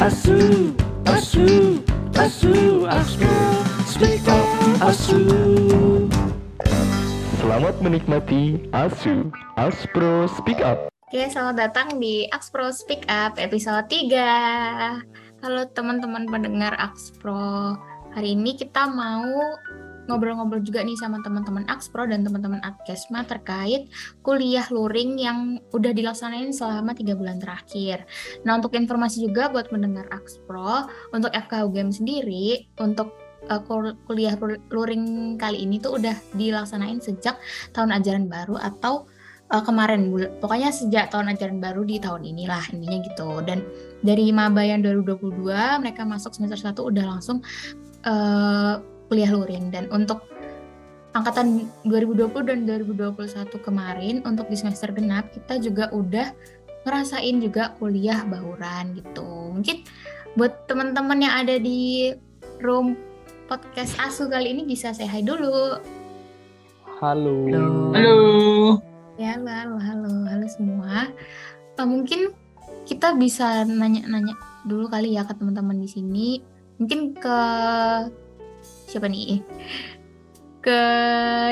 Asu, asu, asu, asu, speak up, asu. Selamat menikmati Asu Aspro Speak Up. Oke, selamat datang di Axpro Speak Up episode 3. Halo teman-teman pendengar Axpro. Hari ini kita mau ngobrol-ngobrol juga nih sama teman-teman Axpro dan teman-teman Adkesma terkait kuliah luring yang udah dilaksanain selama tiga bulan terakhir. Nah, untuk informasi juga buat mendengar Axpro, untuk FK UGM sendiri, untuk uh, kuliah luring kali ini tuh udah dilaksanain sejak tahun ajaran baru atau uh, kemarin pokoknya sejak tahun ajaran baru di tahun inilah intinya gitu dan dari maba yang 2022 mereka masuk semester 1 udah langsung uh, kuliah luring dan untuk angkatan 2020 dan 2021 kemarin untuk di semester genap kita juga udah ngerasain juga kuliah bauran gitu. Mungkin buat teman-teman yang ada di room podcast Asu kali ini bisa saya hai dulu. Halo. Halo. Ya, halo, halo, halo, halo semua. Uh, mungkin kita bisa nanya-nanya dulu kali ya ke teman-teman di sini. Mungkin ke siapa nih? Ke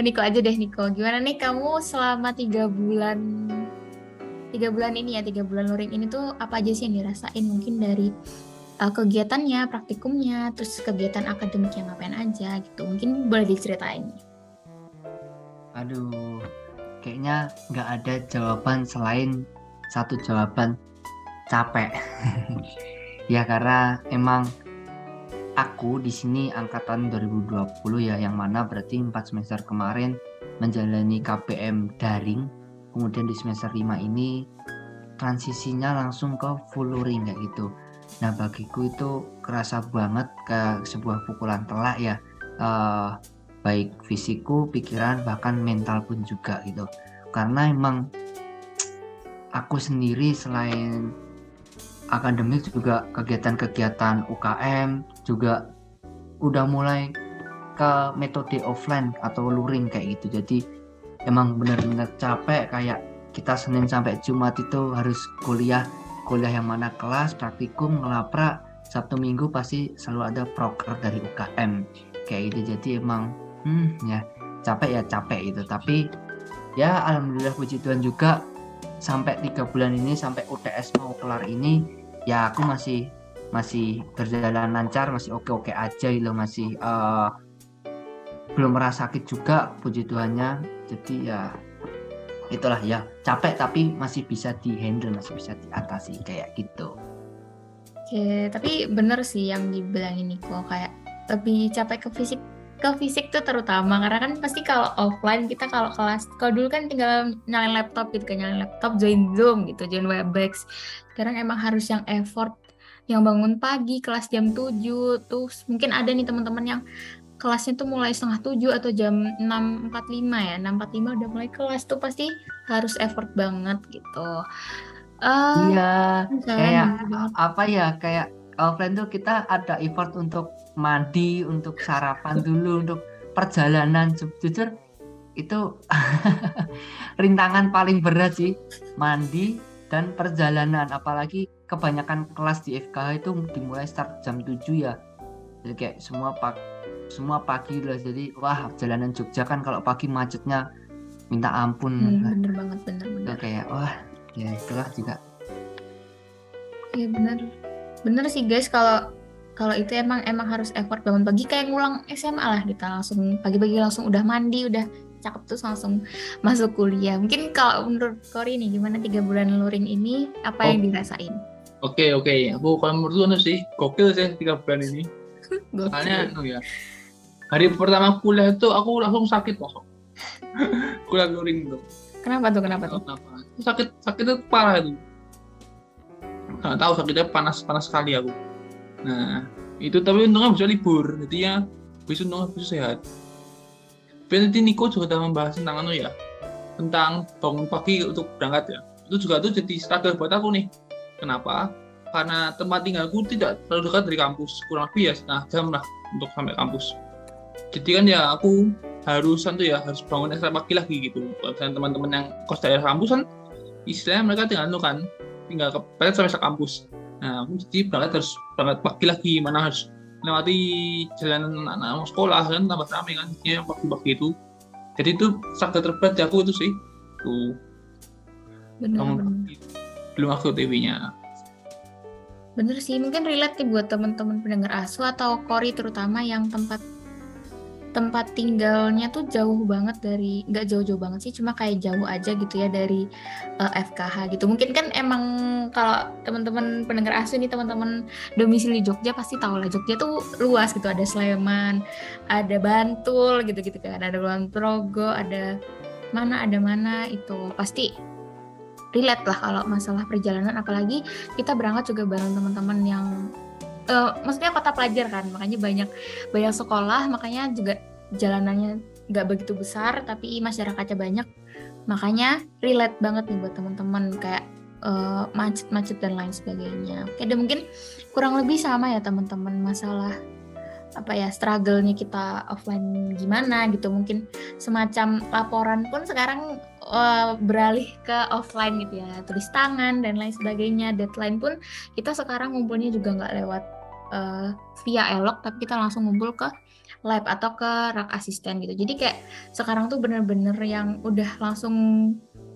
Niko aja deh Niko. Gimana nih kamu selama tiga bulan tiga bulan ini ya tiga bulan luring ini tuh apa aja sih yang dirasain mungkin dari uh, kegiatannya, praktikumnya, terus kegiatan akademik yang ngapain aja gitu. Mungkin boleh diceritain. Aduh, kayaknya nggak ada jawaban selain satu jawaban capek. ya karena emang aku di sini angkatan 2020 ya yang mana berarti 4 semester kemarin menjalani KPM daring. Kemudian di semester 5 ini transisinya langsung ke full luring kayak gitu. Nah bagiku itu kerasa banget ke sebuah pukulan telak ya. Uh, baik fisikku, pikiran bahkan mental pun juga gitu. Karena emang aku sendiri selain akademik juga kegiatan-kegiatan UKM juga udah mulai ke metode offline atau luring kayak gitu. Jadi emang benar-benar capek kayak kita Senin sampai Jumat itu harus kuliah kuliah yang mana kelas praktikum ngelaprak Sabtu Minggu pasti selalu ada proker dari UKM kayak gitu. Jadi emang hmm ya capek ya capek itu tapi ya alhamdulillah puji Tuhan juga sampai tiga bulan ini sampai UTS mau kelar ini ya aku masih masih berjalan lancar masih oke oke aja loh masih uh, belum merasa sakit juga puji Tuhannya. Jadi ya itulah ya. Capek tapi masih bisa dihandle masih bisa diatasi kayak gitu. Oke tapi bener sih yang dibilang ini kok kayak lebih capek ke fisik ke fisik tuh terutama. Karena kan pasti kalau offline kita kalau kelas kalau dulu kan tinggal nyalain laptop gitu kan nyalain laptop join zoom gitu join webex. Sekarang emang harus yang effort yang bangun pagi kelas jam 7 terus mungkin ada nih teman-teman yang kelasnya tuh mulai setengah 7 atau jam 6.45 ya 6.45 udah mulai kelas tuh pasti harus effort banget gitu. Uh, iya kayak apa ya kayak offline tuh kita ada effort untuk mandi untuk sarapan dulu untuk perjalanan. Jujur itu rintangan paling berat sih mandi dan perjalanan. Apalagi kebanyakan kelas di FKH itu dimulai start jam 7 ya. Jadi kayak semua pak semua pagi lah. Jadi wah jalanan Jogja kan kalau pagi macetnya minta ampun. Hmm, bener banget bener bener. Kayak wah ya itulah juga. Iya bener. Bener sih guys kalau kalau itu emang emang harus effort bangun pagi. Kayak ngulang SMA lah kita langsung pagi-pagi langsung udah mandi udah cakep terus langsung masuk kuliah. Mungkin kalau menurut Kori nih gimana tiga bulan luring ini? Apa oh. yang dirasain Oke oke, aku kalau menurut anu sih gokil sih tiga bulan ini. Soalnya anu ya, hari pertama kuliah itu aku langsung sakit langsung. kuliah luring tuh. Kenapa tuh? Kenapa tuh? Kenapa? Sakit sakit itu parah itu. Nggak tahu sakitnya panas panas sekali aku. Nah itu tapi untungnya bisa libur, jadi ya bisa untungnya bisa sehat. Dan nanti Niko juga udah membahas tentang anu ya, tentang bangun pagi untuk berangkat ya. Itu juga tuh jadi struggle buat aku nih Kenapa? Karena tempat tinggalku tidak terlalu dekat dari kampus, kurang lebih ya setengah jam lah untuk sampai kampus. Jadi kan ya aku harusan tuh ya harus bangun ekstra pagi lagi gitu. Kalau teman-teman yang kos daerah kampus kan istilahnya mereka tinggal itu kan tinggal ke sampai ke kampus. Nah, aku jadi berangkat harus berangkat pagi lagi, mana harus melewati jalan anak-anak sekolah kan tambah ramai kan ya pagi-pagi itu. Jadi itu struggle terberat di aku itu sih. Tuh, bener. Belum aku TV-nya. Bener sih, mungkin relate nih buat teman-teman pendengar asu atau kori terutama yang tempat tempat tinggalnya tuh jauh banget dari nggak jauh-jauh banget sih, cuma kayak jauh aja gitu ya dari eh, FKH gitu. Mungkin kan emang kalau teman-teman pendengar asu nih teman-teman domisili Jogja pasti tahu lah Jogja tuh luas gitu. Ada Sleman, ada Bantul gitu-gitu kan, ada Kulon Progo, ada mana ada mana itu pasti relate lah kalau masalah perjalanan. Apalagi kita berangkat juga bareng teman-teman yang eh, maksudnya kota pelajar kan. Makanya banyak banyak sekolah. Makanya juga jalanannya nggak begitu besar tapi masyarakatnya banyak. Makanya relate banget nih buat teman-teman. Kayak eh, macet-macet dan lain sebagainya. Oke dan mungkin kurang lebih sama ya teman-teman masalah apa ya struggle-nya kita offline gimana gitu. Mungkin semacam laporan pun sekarang eh, beralih ke offline gitu ya. Tulis tangan dan lain sebagainya. Deadline pun kita sekarang ngumpulnya juga nggak lewat eh, via elok tapi kita langsung ngumpul ke lab atau ke rak asisten gitu. Jadi kayak sekarang tuh bener-bener yang udah langsung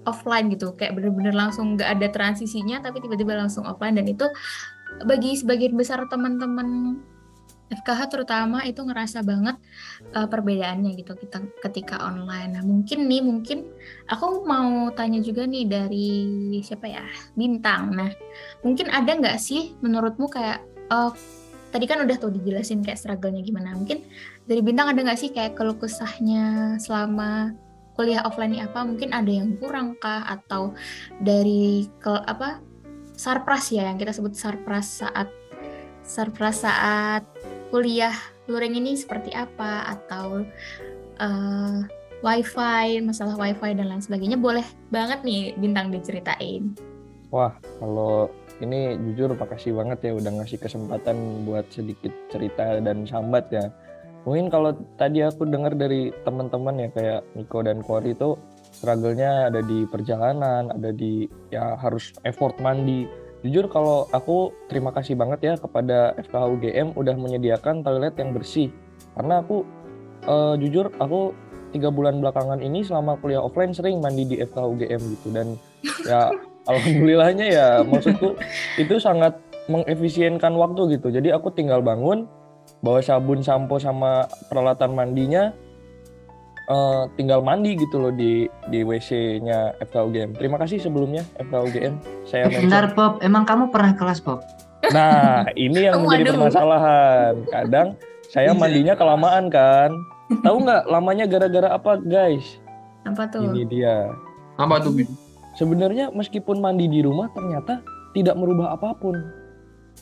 offline gitu. Kayak bener-bener langsung nggak ada transisinya tapi tiba-tiba langsung offline. Dan itu bagi sebagian besar teman-teman FKH terutama itu ngerasa banget uh, perbedaannya gitu kita ketika online. Nah mungkin nih mungkin aku mau tanya juga nih dari siapa ya Bintang. Nah mungkin ada nggak sih menurutmu kayak uh, tadi kan udah tuh dijelasin kayak struggle-nya gimana. Mungkin dari Bintang ada nggak sih kayak keluh kesahnya selama kuliah offline ini apa? Mungkin ada yang kurang kah atau dari ke apa sarpras ya yang kita sebut sarpras saat sarpras saat kuliah luring ini seperti apa atau eh, wifi masalah wifi dan lain sebagainya boleh banget nih bintang diceritain Wah, kalau ini jujur makasih banget ya udah ngasih kesempatan buat sedikit cerita dan sambat ya. Mungkin kalau tadi aku dengar dari teman-teman ya kayak Niko dan Kori itu struggle-nya ada di perjalanan, ada di ya harus effort mandi. Jujur kalau aku terima kasih banget ya kepada FKH UGM udah menyediakan toilet yang bersih. Karena aku eh, jujur aku tiga bulan belakangan ini selama kuliah offline sering mandi di FKH UGM gitu dan ya alhamdulillahnya ya maksudku itu sangat mengefisienkan waktu gitu. Jadi aku tinggal bangun bawa sabun, sampo sama peralatan mandinya eh, tinggal mandi gitu loh di di WC-nya FKUGM. Terima kasih sebelumnya FKUGM. Saya Eh, bentar. Bob, emang kamu pernah kelas Bob? Nah, ini yang menjadi permasalahan. Kadang saya mandinya kelamaan kan. Tahu nggak lamanya gara-gara apa, guys? apa tuh Ini dia. Apa tuh? Bin? Sebenarnya meskipun mandi di rumah ternyata tidak merubah apa pun.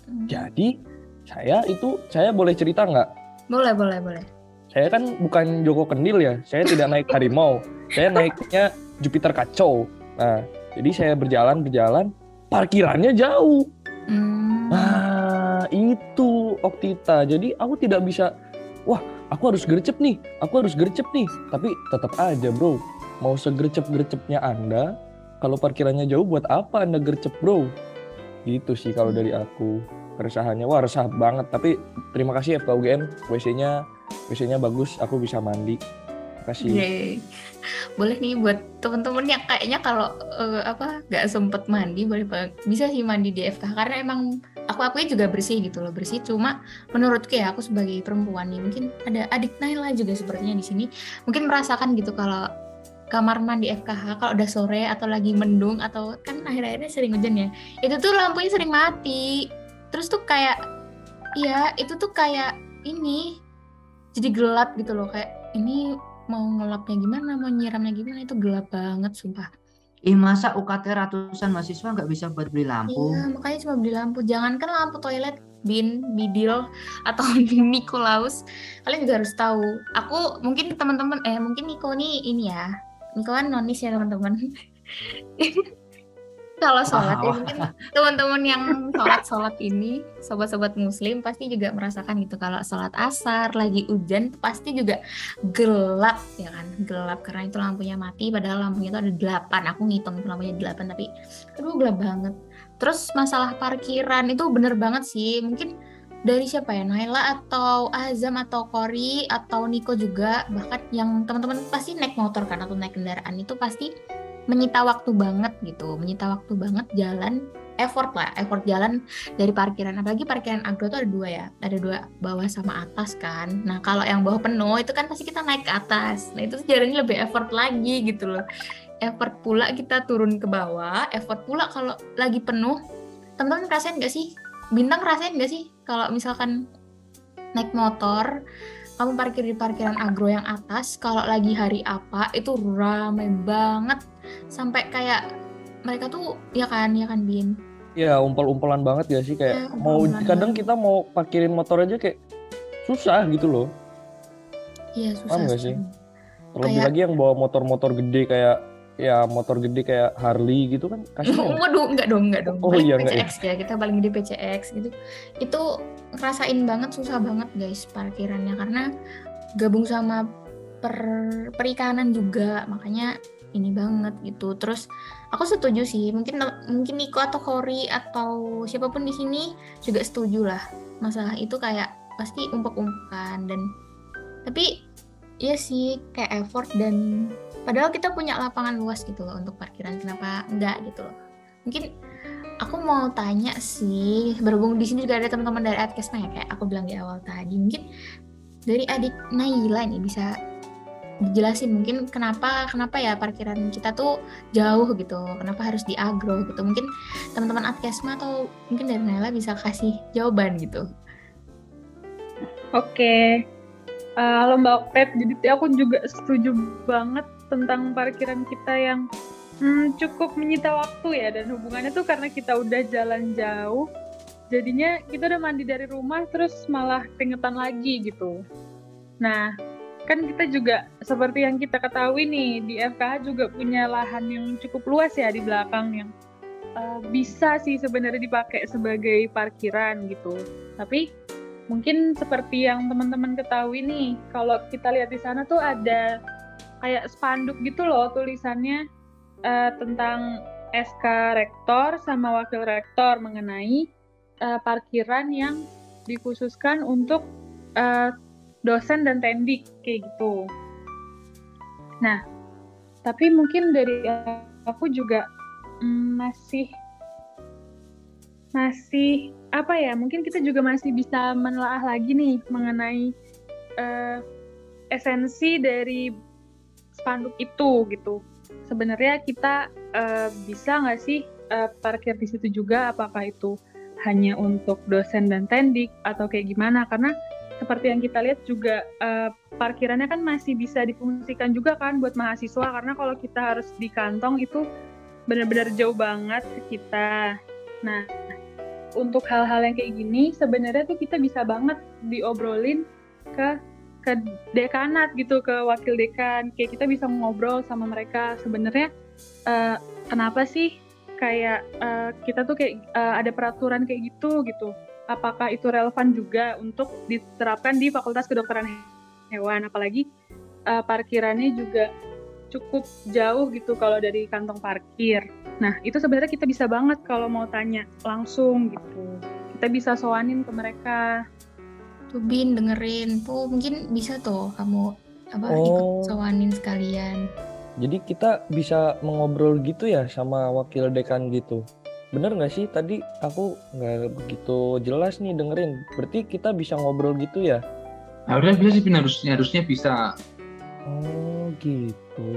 Hmm. Jadi saya itu saya boleh cerita nggak? boleh boleh boleh Saya kan bukan Joko Kendil ya. Saya tidak naik harimau. Saya naiknya Jupiter kacau. Nah, jadi saya berjalan berjalan, parkirannya jauh. Hmm. Nah, itu Oktita. Jadi aku tidak bisa, wah, aku harus gercep nih, aku harus gercep nih. Tapi tetap aja, bro. Mau segercep-gercepnya Anda, kalau parkirannya jauh, buat apa Anda gercep, bro? Gitu sih kalau dari aku. Keresahannya, wah resah banget. Tapi terima kasih FKUGM, WC-nya WC-nya bagus, aku bisa mandi. Kasih. Yeay. boleh nih buat temen-temen yang kayaknya kalau eh, apa nggak sempet mandi boleh bisa sih mandi di FK karena emang aku akui juga bersih gitu loh bersih cuma menurutku ya aku sebagai perempuan nih mungkin ada adik Naila juga sepertinya di sini mungkin merasakan gitu kalau kamar mandi FKH kalau udah sore atau lagi mendung atau kan akhir-akhirnya sering hujan ya itu tuh lampunya sering mati terus tuh kayak iya itu tuh kayak ini jadi gelap gitu loh kayak ini mau ngelapnya gimana mau nyiramnya gimana itu gelap banget sumpah. Ih masa UKT ratusan mahasiswa nggak bisa buat beli lampu? iya makanya cuma beli lampu. Jangankan lampu toilet bin bidil atau Nikolaus. Kalian juga harus tahu. Aku mungkin teman-teman eh mungkin Niko nih ini ya. Niko kan nonis ya teman-teman kalau sholat ya Wah, mungkin teman-teman yang sholat sholat ini sobat-sobat muslim pasti juga merasakan gitu. Kalau sholat asar lagi hujan pasti juga gelap ya kan? Gelap karena itu lampunya mati padahal lampunya itu ada delapan. Aku ngitung itu lampunya delapan tapi aduh gelap banget. Terus masalah parkiran itu bener banget sih. Mungkin dari siapa ya? Naila atau Azam atau Kori atau Niko juga bahkan yang teman-teman pasti naik motor kan atau naik kendaraan itu pasti menyita waktu banget gitu. Menyita waktu banget jalan effort lah, effort jalan dari parkiran. Apalagi parkiran agro tuh ada dua ya, ada dua bawah sama atas kan. Nah kalau yang bawah penuh itu kan pasti kita naik ke atas. Nah itu jalannya lebih effort lagi gitu loh. Effort pula kita turun ke bawah, effort pula kalau lagi penuh. Teman-teman ngerasain gak sih? Bintang ngerasain gak sih kalau misalkan naik motor, kamu parkir di parkiran agro yang atas, kalau lagi hari apa itu ramai banget sampai kayak mereka tuh ya kan ya kan Bin ya umpel-umpelan banget ya sih kayak Ya, mau umpel-umpelan kadang kita mau parkirin motor aja kayak susah gitu loh iya susah Paham gak sih? terlebih Kayak- lagi yang bawa motor-motor gede kayak ya motor gede kayak Harley gitu kan kasihan Waduh, enggak dong, enggak dong. Oh Paling iya, enggak ya. PCX ya, kita paling di PCX gitu. Itu ngerasain banget susah banget guys parkirannya karena gabung sama per perikanan juga, makanya ini banget gitu. Terus aku setuju sih, mungkin mungkin Niko atau Kori atau siapa pun di sini juga setuju lah. Masalah itu kayak pasti umpuk-umpukan dan tapi ya sih kayak effort dan padahal kita punya lapangan luas gitu loh untuk parkiran kenapa enggak gitu loh mungkin aku mau tanya sih berhubung di sini juga ada teman-teman dari Adkesma ya kayak aku bilang di awal tadi mungkin dari adik Naila nih bisa dijelasin mungkin kenapa kenapa ya parkiran kita tuh jauh gitu kenapa harus di agro gitu mungkin teman-teman Adkesma atau mungkin dari Naila bisa kasih jawaban gitu Oke. Eh, halo Mbak Oktet, jadi aku juga setuju banget tentang parkiran kita yang hmm, cukup menyita waktu ya dan hubungannya tuh karena kita udah jalan jauh jadinya kita udah mandi dari rumah terus malah keringetan lagi gitu. Nah, kan kita juga seperti yang kita ketahui nih di FKH juga punya lahan yang cukup luas ya di belakang yang eh, bisa sih sebenarnya dipakai sebagai parkiran gitu. Tapi mungkin seperti yang teman-teman ketahui nih, kalau kita lihat di sana tuh ada kayak spanduk gitu loh tulisannya eh, tentang SK rektor sama wakil rektor mengenai eh, parkiran yang dikhususkan untuk eh, dosen dan tendik kayak gitu. Nah, tapi mungkin dari aku juga mm, masih masih apa ya mungkin kita juga masih bisa menelaah lagi nih mengenai eh, esensi dari spanduk itu gitu. Sebenarnya kita eh, bisa nggak sih eh, parkir di situ juga? Apakah itu hanya untuk dosen dan tendik atau kayak gimana? Karena seperti yang kita lihat juga eh, parkirannya kan masih bisa difungsikan juga kan buat mahasiswa karena kalau kita harus di kantong itu benar-benar jauh banget ke kita. Nah untuk hal-hal yang kayak gini sebenarnya tuh kita bisa banget diobrolin ke ke dekanat gitu ke wakil dekan. Kayak kita bisa ngobrol sama mereka. Sebenarnya eh, kenapa sih kayak eh, kita tuh kayak eh, ada peraturan kayak gitu gitu apakah itu relevan juga untuk diterapkan di Fakultas Kedokteran Hewan apalagi eh, parkirannya juga cukup jauh gitu kalau dari kantong parkir Nah, itu sebenarnya kita bisa banget kalau mau tanya langsung gitu. Kita bisa soanin ke mereka. tuh Bin dengerin tuh mungkin bisa tuh kamu apa Oh. ikut sowanin sekalian jadi kita bisa mengobrol gitu ya sama wakil dekan gitu bener nggak sih? Tadi aku nggak begitu jelas nih dengerin. Berarti kita bisa ngobrol gitu ya? Harusnya bisa sih, Pin. harusnya harusnya bisa. oh gitu.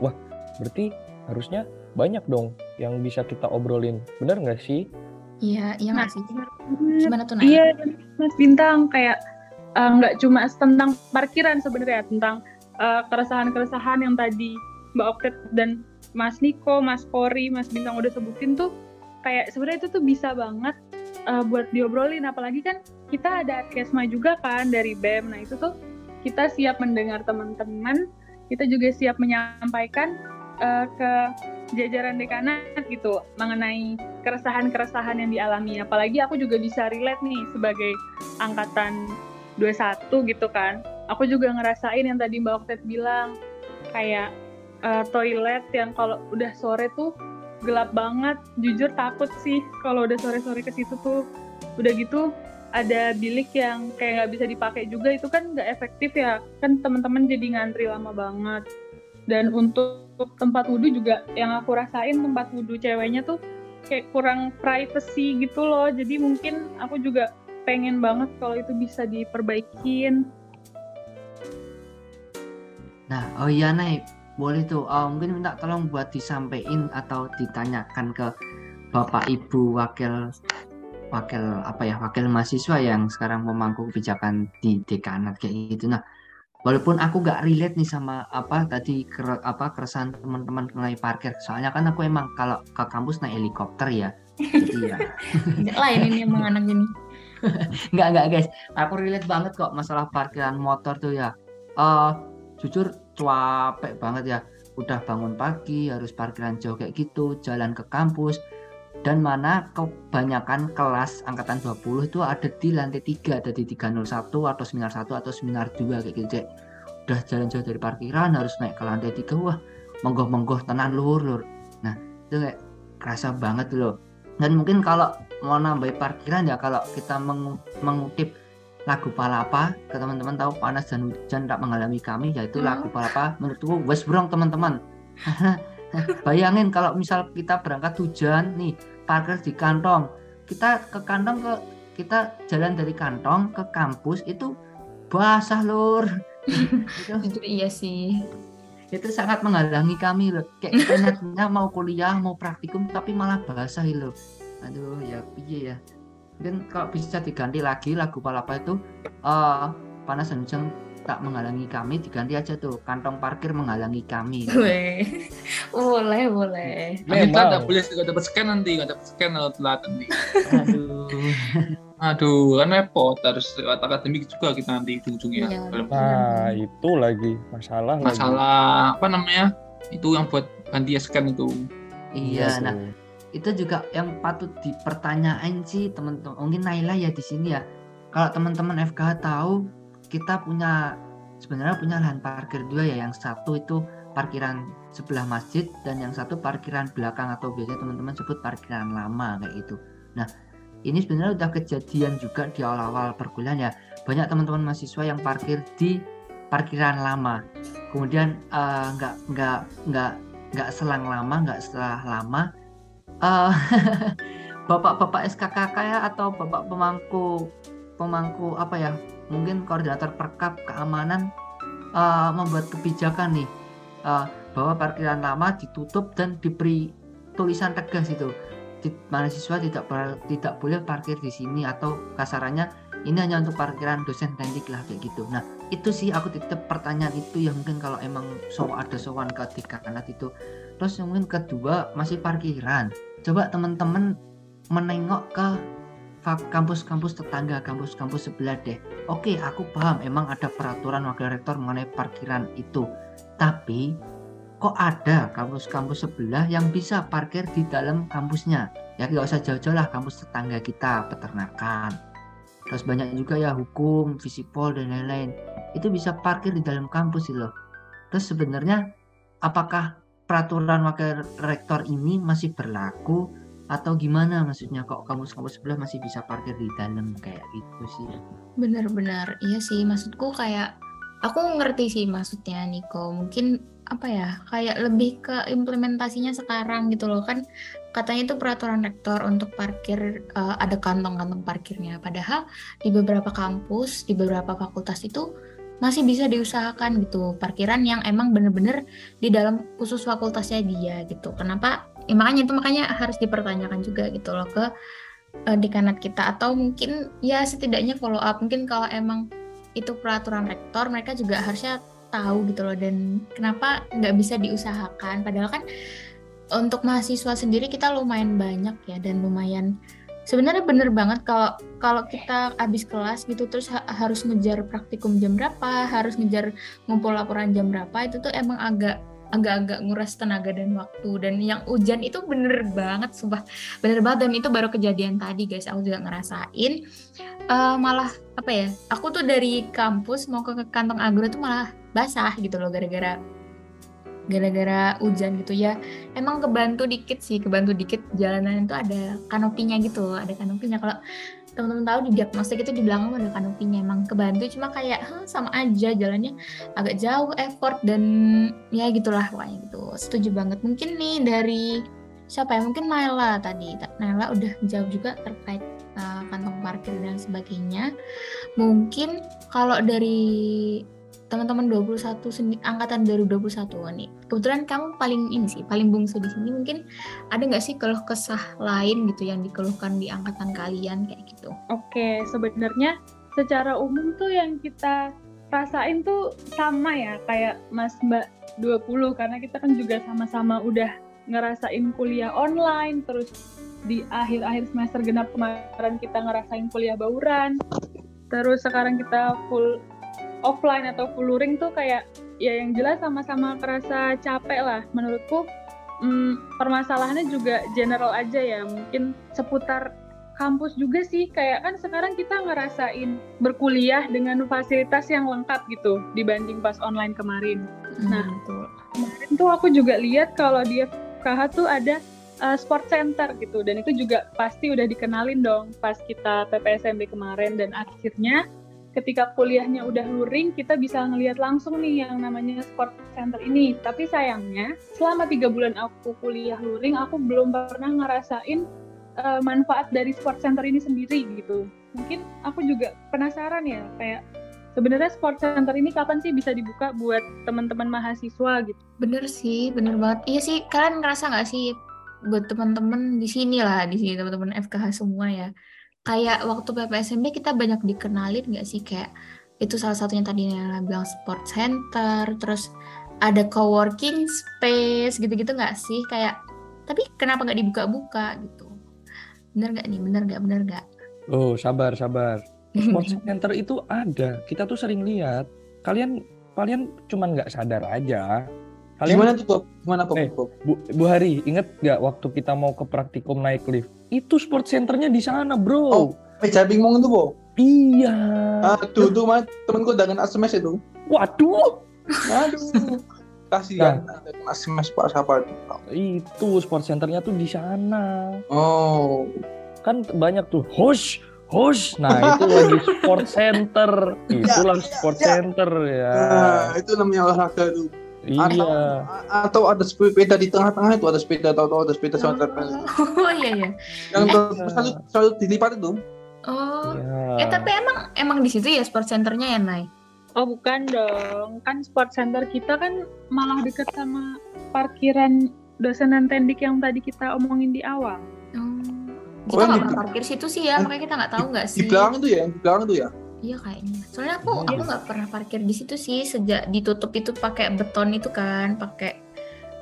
Wah berarti harusnya banyak dong yang bisa kita obrolin. Bener nggak sih? Iya iya nggak sih? gimana? Tuh? Iya, Mas Bintang kayak eh, nggak cuma tentang parkiran sebenarnya, tentang eh, keresahan-keresahan yang tadi Mbak Oktet dan Mas Niko, Mas Kori, Mas Bintang udah sebutin tuh kayak sebenarnya itu tuh bisa banget eh, buat diobrolin apalagi kan kita ada kesma juga kan dari BEM. Nah, itu tuh kita siap mendengar teman-teman, kita juga siap menyampaikan eh, ke jajaran dekanat gitu mengenai keresahan-keresahan yang dialami. Apalagi aku juga bisa relate nih sebagai angkatan 21 gitu kan. Aku juga ngerasain yang tadi Mbak Oktet bilang kayak eh, toilet yang kalau udah sore tuh gelap banget. Jujur takut sih kalau udah sore-sore ke situ tuh. Udah gitu ada bilik yang kayak nggak bisa dipakai juga. Itu kan nggak efektif ya. Kan teman-teman jadi ngantri lama banget. Dan untuk tempat wudhu juga yang aku rasain tempat wudhu ceweknya tuh kayak kurang privacy gitu loh. Jadi mungkin aku juga pengen banget kalau itu bisa diperbaikin. Nah, oh iya Nay, boleh tuh. Oh, mungkin minta tolong buat disampaikan atau ditanyakan ke Bapak Ibu wakil wakil apa ya wakil mahasiswa yang sekarang memangku kebijakan di dekanat kayak gitu. Nah, walaupun aku gak relate nih sama apa tadi ker, apa keresahan teman-teman mengenai parkir. Soalnya kan aku emang kalau ke kampus naik helikopter ya. Jadi ya. Nggak lain ini emang anak ini. Enggak, enggak guys. Aku relate banget kok masalah parkiran motor tuh ya. Eh jujur capek banget ya. Udah bangun pagi, harus parkiran jauh kayak gitu, jalan ke kampus. Dan mana kebanyakan kelas angkatan 20 itu ada di lantai 3, ada di 301 atau seminar 1 atau seminar 2 kayak gitu, Cek. Udah jalan jauh dari parkiran, harus naik ke lantai 3. Wah, menggoh-menggoh tenan luhur, lur. Nah, itu kayak kerasa banget loh. Dan mungkin kalau mau nambah parkiran ya kalau kita mengu- mengutip lagu Palapa ke teman-teman tahu panas dan hujan tak mengalami kami yaitu Hmm. lagu Palapa menurutku West Brong teman-teman. Bayangin kalau misal kita berangkat hujan nih parkir di kantong kita ke kantong ke kita jalan dari kantong ke kampus itu basah lur. Itu, iya sih. itu sangat menghalangi kami loh kayak kita niatnya mau kuliah mau praktikum tapi malah basah loh aduh ya piye ya mungkin kalau bisa diganti lagi lagu palapa itu eh panas dan hujan tak menghalangi kami diganti aja tuh kantong parkir menghalangi kami Weh. boleh, boleh. Nanti kita nggak boleh nggak dapat scan nanti, nggak dapat scan kalau telat nanti. aduh Aduh, kan repot. Harus lewat akademik juga kita nanti ujung-ujungnya. Iya. Kalau Nah, itu lagi masalah lagi. masalah apa namanya? Itu yang buat ganti scan itu. iya nah tuh. Itu juga yang patut dipertanyain sih teman-teman mungkin Naila ya di sini ya. Kalau teman-teman FKH tahu kita punya sebenarnya punya lahan parkir dua ya. Yang satu itu parkiran sebelah masjid dan yang satu parkiran belakang atau biasanya teman-teman sebut parkiran lama kayak gitu. Nah ini sebenarnya udah kejadian juga di awal-awal perkuliahan ya. Banyak teman-teman mahasiswa yang parkir di parkiran lama. Kemudian eh, nggak nggak nggak nggak selang lama nggak setelah lama eh, bapak-bapak SKKK ya atau bapak pemangku pemangku apa ya mungkin koordinator perkap keamanan eh, membuat kebijakan nih. Eh, bahwa parkiran lama ditutup dan diberi tulisan tegas itu. Mahasiswa tidak tidak boleh parkir di sini atau kasarannya ini hanya untuk parkiran dosen teknik lah kayak gitu. Nah itu sih aku titip pertanyaan itu yang mungkin kalau emang so ada sowan ke dekanat itu. Terus mungkin kedua masih parkiran coba teman-teman menengok ke kampus-kampus tetangga kampus-kampus sebelah deh. Oke aku paham emang ada peraturan wakil rektor mengenai parkiran itu. Tapi kok ada kampus-kampus sebelah yang bisa parkir di dalam kampusnya? Ya nggak usah jauh-jauh lah kampus tetangga kita peternakan. Terus banyak juga ya hukum visipol dan lain-lain. Itu bisa parkir di dalam kampus sih loh. Terus sebenarnya apakah peraturan wakil rektor ini masih berlaku atau gimana maksudnya kok kampus-kampus sebelah masih bisa parkir di dalam kayak gitu sih Benar-benar, iya sih. Maksudku kayak aku ngerti sih maksudnya Niko. Mungkin apa ya, kayak lebih ke implementasinya sekarang gitu loh kan. Katanya itu peraturan rektor untuk parkir eh, ada kantong-kantong parkirnya. Padahal di beberapa kampus, di beberapa fakultas itu masih bisa diusahakan gitu. Parkiran yang emang bener-bener di dalam khusus fakultasnya dia gitu. Kenapa? Ya, makanya itu makanya harus dipertanyakan juga gitu loh ke eh, dekanat kita. Atau mungkin ya setidaknya follow up mungkin kalau emang itu peraturan rektor mereka juga harusnya tahu gitu loh. Dan kenapa nggak bisa diusahakan? Padahal kan untuk mahasiswa sendiri kita lumayan banyak ya dan lumayan sebenarnya bener banget kalau kalau kita habis kelas gitu terus ha- harus ngejar praktikum jam berapa harus ngejar ngumpul laporan jam berapa itu tuh emang agak agak-agak nguras tenaga dan waktu. Dan yang hujan itu bener banget sumpah. Bener banget dan itu baru kejadian tadi guys. Aku juga ngerasain Eh, malah apa ya aku tuh dari kampus mau ke kantong agro tuh malah basah gitu loh gara-gara gara-gara hujan gitu ya. Emang kebantu dikit sih kebantu dikit jalanan itu ada kanopinya gitu ada kanopinya. Kalau teman-teman tahu di diagnostik itu di belakang ada kanopinya emang kebantu. Cuma kayak "Hah, sama aja jalannya agak jauh effort dan ya gitulah pokoknya gitu. Setuju banget. Mungkin nih dari siapa ya? Mungkin Naila tadi. Naila udah jawab juga terkait uh, kantong parkir dan sebagainya. Mungkin kalau dari teman-teman 21 sendi- angkatan 2021 nih kebetulan kamu paling ini sih paling bungsu di sini. Mungkin ada nggak sih keluh kesah lain gitu yang dikeluhkan di angkatan kalian kayak gitu? Oke, sebenarnya secara umum tuh yang kita rasain tuh sama ya kayak Mas Mbak 20 karena kita kan juga sama-sama udah ngerasain kuliah online terus di akhir-akhir semester genap kemarin kita ngerasain kuliah bauran. Terus sekarang kita full offline atau full luring tuh kayak ya yang jelas sama-sama kerasa capek lah menurutku hmm, permasalahannya juga general aja ya mungkin seputar kampus juga sih kayak kan sekarang kita ngerasain berkuliah dengan fasilitas yang lengkap gitu dibanding pas online kemarin. Nah, Hmm, betul. Kemarin tuh aku juga lihat kalau di FKH tuh ada uh, sport center gitu dan itu juga pasti udah dikenalin dong pas kita PPSMB kemarin dan akhirnya ketika kuliahnya udah luring kita bisa ngelihat langsung nih yang namanya sport center ini tapi sayangnya selama tiga bulan aku kuliah luring aku belum pernah ngerasain uh, manfaat dari sport center ini sendiri gitu mungkin aku juga penasaran ya kayak sebenarnya sport center ini kapan sih bisa dibuka buat teman-teman mahasiswa gitu Bener sih, bener banget. Iya sih, kalian ngerasa nggak sih buat teman-teman di sini lah, di sini teman-teman FKH semua ya. Kayak waktu PPSMB kita banyak dikenalin nggak sih kayak itu salah satunya tadi Nela bilang sport center, terus ada coworking space gitu-gitu nggak sih? Kayak tapi kenapa nggak dibuka-buka gitu? Bener nggak nih? Bener nggak? Bener nggak? Oh, sabar, sabar. Sport center itu ada. Kita tuh sering lihat. Kalian kalian cuman nggak sadar aja. Kalian Gimana tuh, Bob? Gimana, Bob? Eh. Bob? Bu, Bu Hari, inget nggak waktu kita mau ke praktikum naik lift? Itu sport centernya di sana, bro. Oh. Meja bingung tuh, Bob. Iya. Aduh, tuh mah temenku dengan SMS itu. Waduh, Aduh. Kasihan ada SMS Pak siapa itu. itu sport centernya tuh di sana. Oh. Kan banyak tuh host, host. Nah, itu lagi sport center. Itulah sport ya. center ya. Nah, itu namanya olahraga tuh. Atau, Iya. a- atau ada sepeda di tengah-tengah itu ada sepeda atau atau ada sepeda sama trepel. Oh iya ya. Yang terus selalu, selalu dilipat itu. Oh. Iya. Eh tapi emang emang di situ ya sport centernya ya, Nay? Oh bukan dong, kan sport center kita kan malah deket sama parkiran dosenan tendik yang tadi kita omongin di awal. Oh. Oh, Kita nggak di- pernah parkir situ sih ya, makanya kita nggak tahu nggak Di sih. belakang itu ya, di belakang itu ya. Iya kayaknya. Soalnya aku Hmm. aku nggak pernah parkir di situ sih sejak ditutup itu pakai beton itu kan, pakai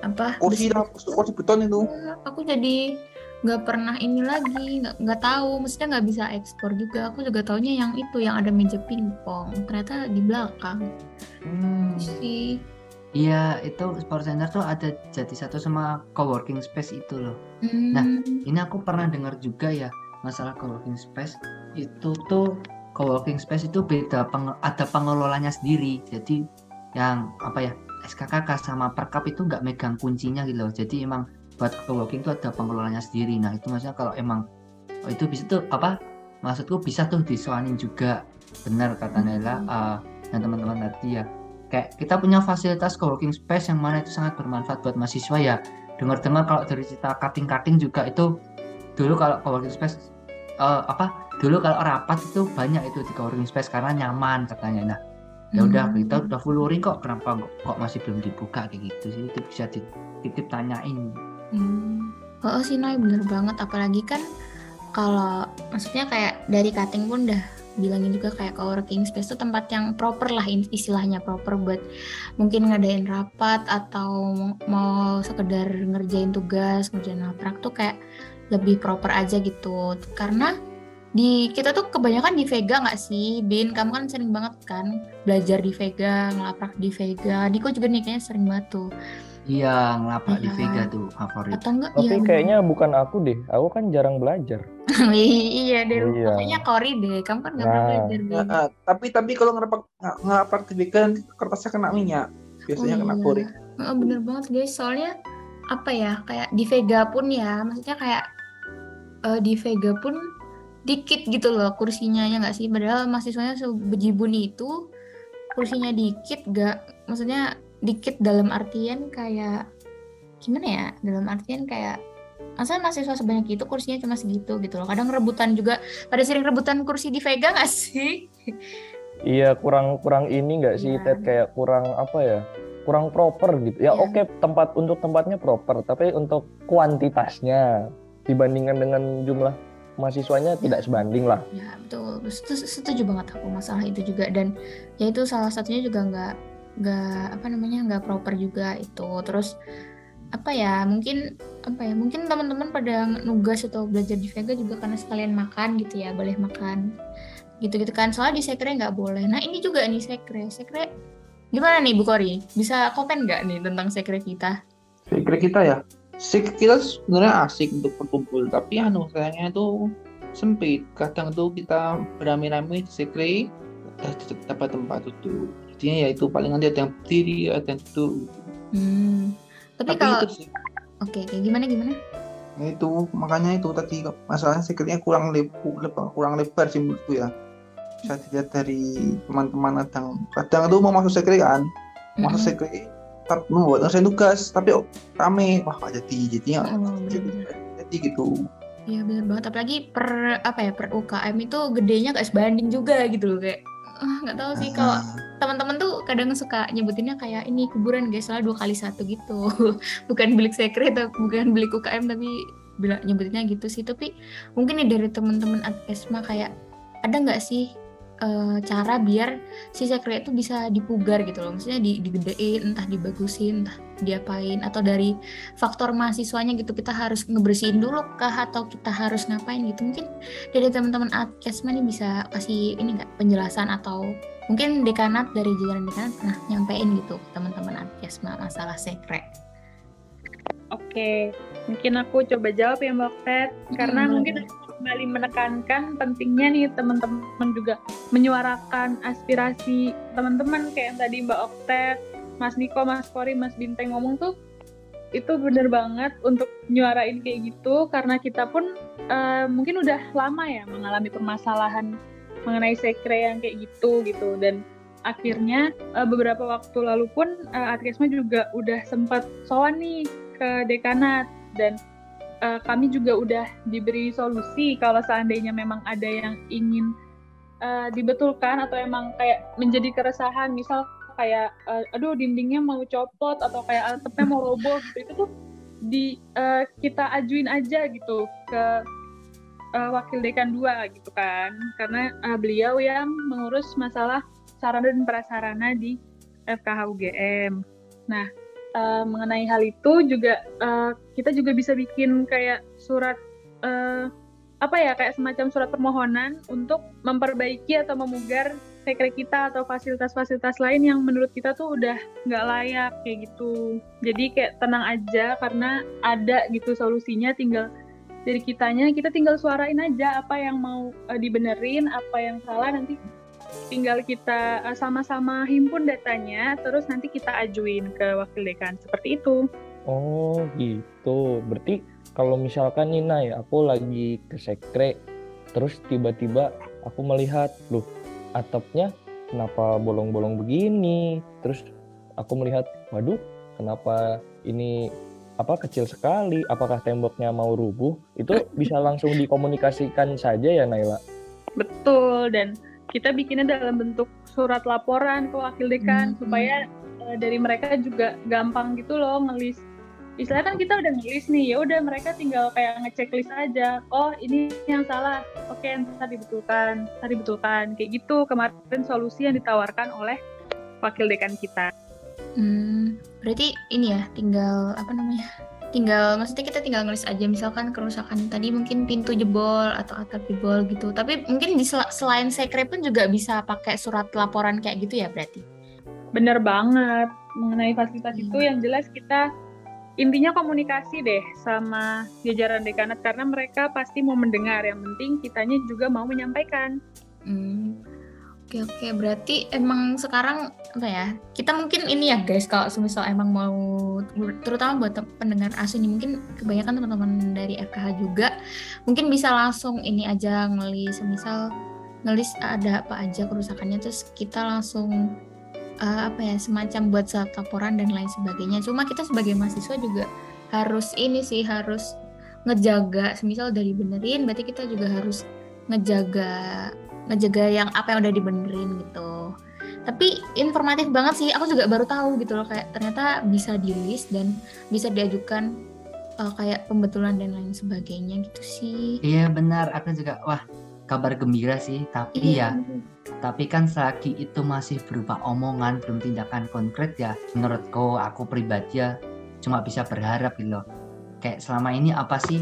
apa? Kursi besi. kursi beton itu. Iya, Aku jadi nggak pernah ini lagi, nggak nggak tahu. Maksudnya nggak bisa ekspor juga. Aku juga taunya yang itu yang ada meja pingpong. Ternyata di belakang Hmm. sih. Iya, itu sport center tuh ada jati satu sama coworking space itu loh. Hmm. Nah, Ini aku pernah dengar juga ya masalah coworking space itu tuh coworking space itu beda penge- ada pengelolanya sendiri. Jadi yang apa ya SKKK sama perkap itu nggak megang kuncinya gitu loh. Jadi emang buat coworking itu ada pengelolanya sendiri. Nah itu maksudnya kalau emang oh, itu bisa tuh apa? Maksudku bisa tuh disuanin juga. Benar kata Nela eh, dan teman-teman tadi ya. Kayak kita punya fasilitas coworking space yang mana itu sangat bermanfaat buat mahasiswa ya. Dengar-dengar kalau dari cerita cutting-cutting juga itu dulu kalau coworking space eh, apa? Dulu kalau rapat itu banyak itu di coworking space karena nyaman katanya. Nah, ya udah Hmm. kita udah full luring kok kenapa kok, kok masih belum dibuka kayak gitu sih itu bisa dititip tanyain Hmm. Oh sih Noy bener banget apalagi kan kalau maksudnya kayak dari cutting pun udah bilangin juga kayak coworking space itu tempat yang proper lah istilahnya proper buat mungkin ngadain rapat atau mau sekedar ngerjain tugas ngerjain laprak tuh kayak lebih proper aja gitu karena di kita tuh kebanyakan di Vega nggak sih Bin kamu kan sering banget kan belajar di Vega ngelaprak di Vega Diko juga nih kayaknya sering banget tuh iya ngelapak di Iya. Vega tuh favorit atau enggak Tapi ya kayaknya bukan aku deh. Aku kan jarang belajar. iya deh, Iya. pokoknya Kori deh. Kamu kan nggak pernah Nah. belajar deh. Nah, tapi tapi kalau ngerapak ngerapak di vegan kertasnya kena minyak. biasanya Oh, kena iya. Oh, bener banget guys, soalnya apa ya, kayak di Vega pun ya, maksudnya kayak eh, di Vega pun dikit gitu loh kursinya ya nggak sih? Padahal mahasiswanya sebejibun itu kursinya dikit, gak maksudnya dikit dalam artian kayak gimana ya? Dalam artian kayak masa mahasiswa sebanyak itu kursinya cuma segitu gitu loh. Kadang rebutan juga, pada sering rebutan kursi di Vega nggak sih? Iya kurang kurang ini nggak sih Iya. Ted kayak kurang apa ya kurang proper gitu ya Iya. oke tempat untuk tempatnya proper tapi untuk kuantitasnya dibandingkan dengan jumlah mahasiswanya tidak sebanding lah. Ya betul, Setu- setuju banget aku masalah itu juga. Dan ya itu salah satunya juga nggak nggak apa namanya nggak proper juga itu. Terus apa ya mungkin apa ya mungkin teman-teman pada nugas atau belajar di Vega juga karena sekalian makan gitu ya boleh makan gitu-gitu kan. Soalnya di sekre nggak boleh. Nah ini juga nih sekre. Sekre gimana nih Bu Kori? Bisa komen nggak nih tentang sekre kita? Sekre kita ya Sek kita sebenarnya asik untuk berkumpul tapi anu sayangnya itu sempit. Kadang tuh kita beramai-ramai di sekre tidak dapat tempat duduk jadinya ya itu paling nanti ada yang berdiri ada yang duduk. Hmm. tapi, tapi kalau sih. Oke kayak gimana gimana? Nah, itu makanya itu tadi masalahnya sekretnya kurang lebar, kurang lebar sih menurutku ya. Bisa dilihat dari teman-teman kadang kadang tuh mau masuk sekre kan? Masuk sekre tapi membuat ngerjain tugas tapi oh, rame. Wah gak jadi jadinya Oh, jadi, jadi gitu. Iya benar banget. Apalagi per apa ya per UKM itu gedenya gak sebanding juga gitu loh kayak ah, nggak tahu sih. Kalau Nah, teman-teman tuh kadang suka nyebutinnya kayak ini kuburan guys soalnya dua kali satu gitu. Bukan bilik sekre atau bukan bilik UKM tapi bilang nyebutinnya gitu sih. Tapi mungkin nih dari teman-teman Adkesma kayak ada nggak sih eh, cara biar si sekre itu bisa dipugar gitu loh. Maksudnya di, digedein entah dibagusin entah diapain. Atau dari faktor mahasiswanya gitu kita harus ngebersihin dulu kah atau kita harus ngapain gitu. Mungkin dari teman-teman Adkesma nih bisa kasih ini nggak penjelasan atau mungkin dekanat dari jajaran dekanat pernah nyampein gitu ke teman-teman Adkesma masalah sekre Oke, mungkin aku coba jawab ya Mbak Ted, karena boleh, mungkin aku kembali menekankan pentingnya nih teman-teman juga menyuarakan aspirasi teman-teman kayak yang tadi Mbak Oktet, Mas Niko, Mas Kori, Mas Binteng ngomong tuh itu bener banget untuk nyuarain kayak gitu karena kita pun eh, mungkin udah lama ya mengalami permasalahan mengenai sekre yang kayak gitu gitu. Dan akhirnya eh, beberapa waktu lalu pun eh, Adkesma juga udah sempat sowan nih ke dekanat. Dan eh, kami juga udah diberi solusi kalau seandainya memang ada yang ingin eh, dibetulkan atau emang kayak menjadi keresahan misal kayak eh, aduh dindingnya mau copot atau kayak atapnya mau roboh gitu itu tuh di eh, kita ajuin aja gitu ke eh, wakil dekan dua gitu kan karena eh, beliau yang mengurus masalah sarana dan prasarana di FKH UGM. Nah, eh, mengenai hal itu juga eh, kita juga bisa bikin kayak surat eh, apa ya kayak semacam surat permohonan untuk memperbaiki atau memugar sekre kita atau fasilitas-fasilitas lain yang menurut kita tuh udah nggak layak kayak gitu. Jadi kayak tenang aja karena ada gitu solusinya tinggal dari kitanya kita tinggal suarain aja apa yang mau eh, dibenerin, apa yang salah nanti tinggal kita eh, sama-sama himpun datanya terus nanti kita ajuin ke wakil dekan. Seperti itu. oh gitu. Berarti kalau misalkan nih Nay aku lagi ke sekre terus tiba-tiba aku melihat loh atapnya kenapa bolong-bolong begini? Terus aku melihat waduh kenapa ini apa kecil sekali? Apakah temboknya mau rubuh? Itu bisa langsung dikomunikasikan saja ya Naila? Betul dan kita bikinnya dalam bentuk surat laporan ke wakil dekan Hmm. supaya eh, dari mereka juga gampang gitu loh ngelis. Istilahnya kan kita udah ngelis nih, ya udah mereka tinggal kayak ngechecklist aja. Oh ini yang salah, oke ntar dibetulkan, ntar dibetulkan. Kayak gitu kemarin solusi yang ditawarkan oleh wakil dekan kita. Hmm, berarti ini ya tinggal apa namanya? Tinggal maksudnya kita tinggal ngelis aja misalkan kerusakan tadi mungkin pintu jebol atau atap jebol gitu. Tapi mungkin di sel- selain sekre pun juga bisa pakai surat laporan kayak gitu ya berarti. Bener banget mengenai fasilitas itu Hmm. yang jelas kita intinya komunikasi deh sama jajaran dekanat karena mereka pasti mau mendengar. Yang penting kitanya juga mau menyampaikan. Hmm. Oke oke, berarti emang sekarang apa ya? Kita mungkin ini ya guys, kalau semisal emang mau terutama buat pendengar asing mungkin kebanyakan teman-teman dari FKH juga mungkin bisa langsung ini aja ngelis semisal ngelis ada apa aja kerusakannya terus kita langsung eh, apa ya semacam buat surat laporan dan lain sebagainya. Cuma kita sebagai mahasiswa juga harus ini sih harus ngejaga semisal dari benerin berarti kita juga harus ngejaga ngejaga yang apa yang udah dibenerin gitu tapi informatif banget sih aku juga baru tahu gitu loh kayak ternyata bisa di list dan bisa diajukan uh, kayak pembetulan dan lain sebagainya gitu sih Iya benar, aku juga wah kabar gembira sih. Tapi ya, tapi kan selagi itu masih berupa omongan, belum tindakan konkret ya. Menurutku, aku pribadi ya cuma bisa berharap gitu loh. Kayak selama ini apa sih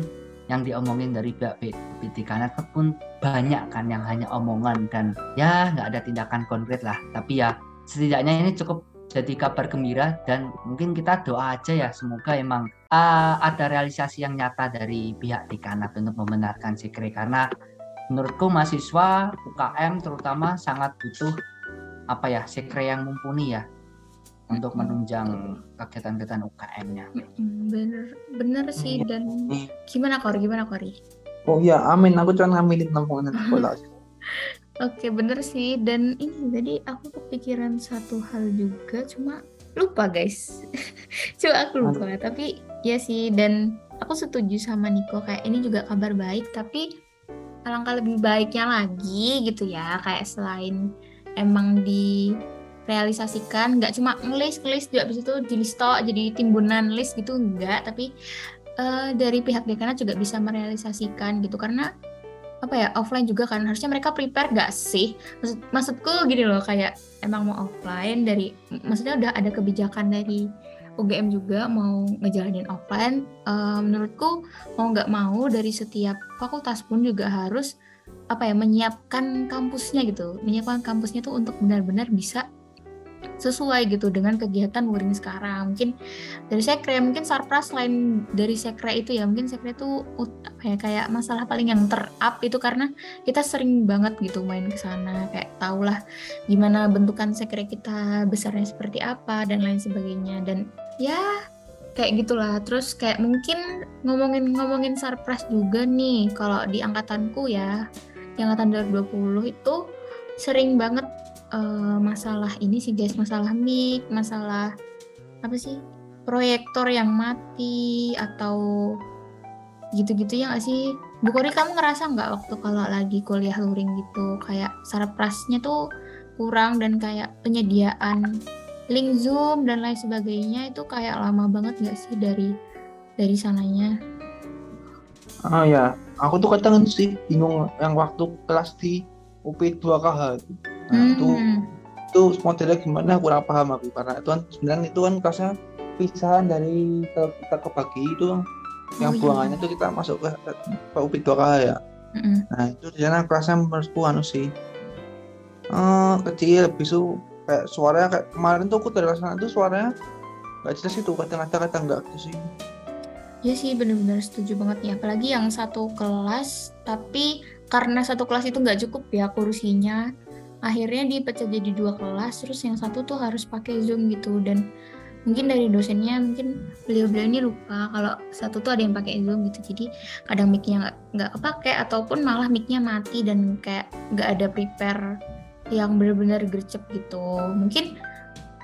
yang diomongin dari pihak PT Kanat pun banyak kan yang hanya omongan dan ya nggak ada tindakan konkret lah. Tapi ya setidaknya ini cukup jadi kabar gembira dan mungkin kita doa aja ya semoga emang uh, ada realisasi yang nyata dari pihak dekanat untuk membenarkan sekre karena menurutku mahasiswa UKM terutama sangat butuh apa ya sekre yang mumpuni ya untuk menunjang kegiatan-kegiatan UKM-nya. Bener bener sih Iya. dan gimana Kori? Gimana Kori? Oh iya, amin. Aku cuma ngambilin omongan sekolah. Oke bener sih. Dan ini tadi aku kepikiran satu hal juga cuma lupa guys. Cuma aku lupa tapi ya sih dan aku setuju sama Niko. Kayak ini juga kabar baik tapi alangkah lebih baiknya lagi gitu ya. Kayak selain emang direalisasikan nggak cuma ngelis ngelis juga habis itu di listo jadi timbunan list gitu enggak tapi eh, dari pihak dekanat juga bisa merealisasikan gitu. Karena apa ya offline juga kan. Harusnya mereka prepare gak sih? Maksud, maksudku gini loh kayak emang mau offline dari maksudnya udah ada kebijakan dari UGM juga mau ngejalanin offline Eh, menurutku mau nggak mau dari setiap fakultas pun juga harus apa ya menyiapkan kampusnya gitu. Menyiapkan kampusnya tuh untuk benar-benar bisa sesuai gitu dengan kegiatan Wuring sekarang. Mungkin dari sekre mungkin sarpras selain dari sekre itu ya mungkin sekre itu ya kayak masalah paling yang terup itu karena kita sering banget gitu main ke sana kayak tahulah gimana bentukan sekre kita besarnya seperti apa dan lain sebagainya. Dan ya kayak gitulah. Terus kayak mungkin ngomongin ngomongin sarpras juga nih kalau di angkatanku ya di angkatan 2020 itu sering banget eh, masalah ini sih guys masalah mic masalah apa sih proyektor yang mati atau gitu-gitu ya nggak sih? Bu Kori kamu ngerasa nggak waktu kalau lagi kuliah luring gitu? Kayak sarprasnya tuh kurang dan kayak penyediaan link zoom dan lain sebagainya itu kayak lama banget nggak sih dari dari sananya? Ah ya, aku tuh kadang sih bingung yang waktu kelas di UP 2KH itu. Nah, itu Hmm. itu modelnya gimana kurang paham aku karena itu kan sebenarnya itu kan kelasnya pisahan dari ke- kita kebagi itu yang Oh, iya. buangannya tuh kita masuk ke, ke UP 2KH ya. Mm-mm. Nah itu di sana kelasnya menurutku anu sih eh kecil bisu kayak suaranya kayak kemarin tuh aku dari sana tuh suaranya nggak jelas itu kadang-kadang kadang nggak gitu sih. Ya sih bener-bener setuju banget nih apalagi yang satu kelas tapi karena satu kelas itu nggak cukup ya kursinya akhirnya dipecah jadi dua kelas terus yang satu tuh harus pakai zoom gitu. Dan mungkin dari dosennya mungkin beliau-beliau ini lupa kalau satu tuh ada yang pakai zoom gitu. Jadi kadang micnya nggak nggak kepake ataupun malah micnya mati dan kayak nggak ada prepare yang benar-benar gercep gitu. Mungkin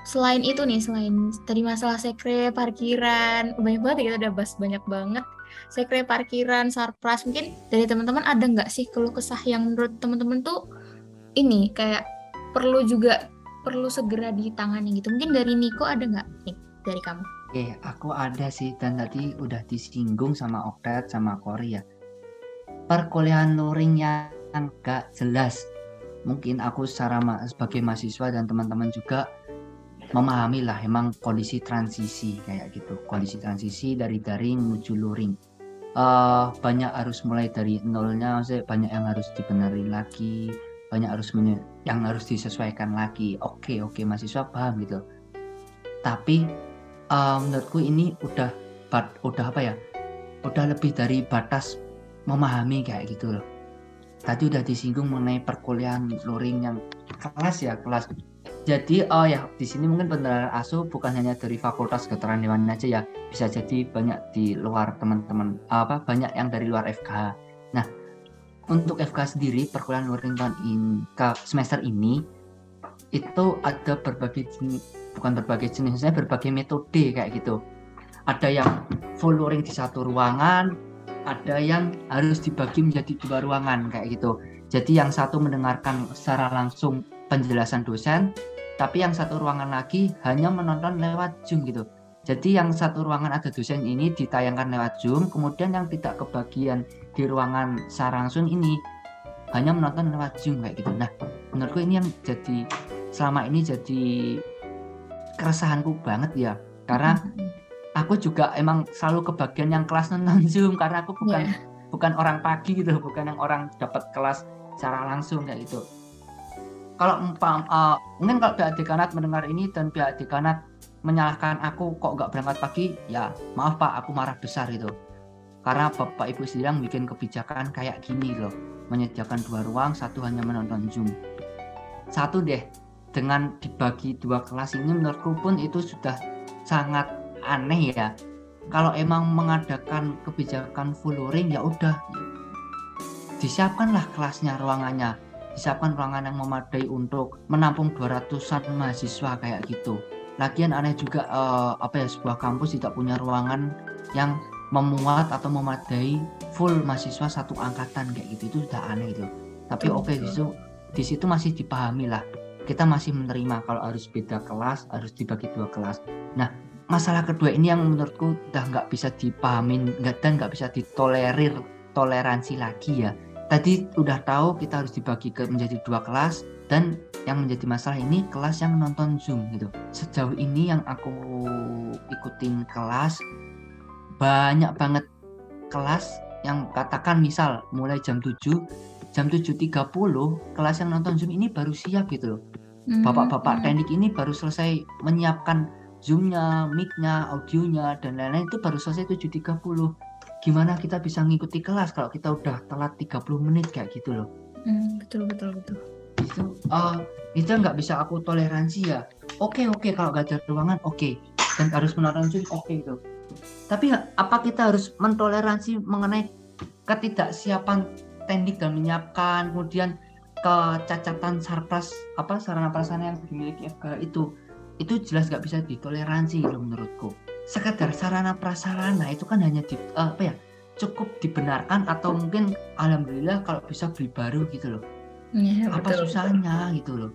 selain itu nih selain tadi masalah sekre parkiran banyak banget ya kita udah bahas banyak banget. Sekre parkiran sarpras mungkin dari teman-teman ada nggak sih keluh kesah yang menurut teman-teman tuh ini kayak perlu juga perlu segera ditangani gitu mungkin dari Niko ada nggak nih dari kamu Oke, aku ada sih dan tadi udah disinggung sama Oktet sama Kori ya. Perkuliahan luring yang gak jelas. Mungkin aku secara ma- sebagai mahasiswa dan teman-teman juga memahami lah emang kondisi transisi kayak gitu. Kondisi transisi dari daring menuju luring. Eh banyak harus mulai dari nolnya, banyak yang harus dibenerin lagi, banyak harus menye- yang harus disesuaikan lagi. Oke, oke mahasiswa paham gitu. Tapi eh, menurutku ini udah bat, udah apa ya udah lebih dari batas memahami kayak gitu loh tadi udah disinggung mengenai perkuliahan luring yang kelas ya kelas. Jadi oh ya di sini mungkin benar asu bukan hanya dari Fakultas Kedokteran aja ya, bisa jadi banyak di luar teman-teman apa banyak yang dari luar FK. Untuk FK sendiri perkuliahan luring tahun ini semester ini itu ada berbagai jenis bukan berbagai jenisnya berbagai metode kayak gitu. Ada yang full luring di satu ruangan ada yang harus dibagi menjadi dua ruangan kayak gitu. Jadi yang satu mendengarkan secara langsung penjelasan dosen tapi yang satu ruangan lagi hanya menonton lewat zoom gitu. Jadi yang satu ruangan ada dosen ini ditayangkan lewat zoom kemudian yang tidak kebagian di ruangan secara langsung ini hanya menonton lewat zoom kayak gitu. Nah menurutku ini yang jadi selama ini jadi keresahanku banget ya. Karena aku juga emang selalu kebagian yang kelas nonton zoom karena aku bukan Iya. bukan orang pagi gitu bukan yang orang dapat kelas secara langsung kayak gitu. Kalau eh, mungkin kalau pihak dekanat mendengar ini dan pihak dekanat menyalahkan aku kok nggak berangkat pagi ya maaf pak aku marah besar gitu karena bapak ibu sedang bikin kebijakan kayak gini loh. Menyediakan dua ruang satu hanya menonton zoom. Satu deh dengan dibagi dua kelas ini menurutku pun itu sudah sangat aneh ya. Kalau emang mengadakan kebijakan full ya udah. Disiapkanlah kelasnya ruangannya. Disiapkan ruangan yang memadai untuk menampung 200-an mahasiswa kayak gitu. Lagian aneh juga eh, apa ya sebuah kampus tidak punya ruangan yang memuat atau memadai full mahasiswa satu angkatan kayak gitu. Itu sudah aneh itu tapi oke situ di situ masih dipahami lah. Kita masih menerima kalau harus beda kelas harus dibagi dua kelas. Nah masalah kedua ini yang menurutku udah nggak bisa dipahamin nggak dan nggak bisa ditolerir toleransi lagi ya. Tadi udah tahu kita harus dibagi ke menjadi dua kelas dan yang menjadi masalah ini kelas yang nonton zoom gitu. Sejauh ini yang aku ikutin kelas banyak banget kelas yang katakan misal mulai jam 7 jam 7.30 kelas yang nonton zoom ini baru siap gitu loh. Hmm. bapak-bapak teknik ini baru selesai menyiapkan zoomnya, mic-nya, audionya dan lain-lain itu baru selesai 7.30 gimana kita bisa ngikuti kelas kalau kita udah telat 30 menit kayak gitu loh? Hmm, betul betul betul. itu eh, itu nggak bisa aku toleransi ya. Oke oke kalau nggak ada ruangan oke. Dan harus menonton zoom oke itu tapi apa kita harus mentoleransi mengenai ketidaksiapan teknik dan menyiapkan kemudian kecacatan sarpras apa sarana prasarana yang dimiliki FK itu itu jelas nggak bisa ditoleransi loh menurutku. Sekadar sarana prasarana itu kan hanya di eh, apa ya cukup dibenarkan atau mungkin alhamdulillah kalau bisa beli baru gitu loh. Iya, apa betul, susahnya gitu loh.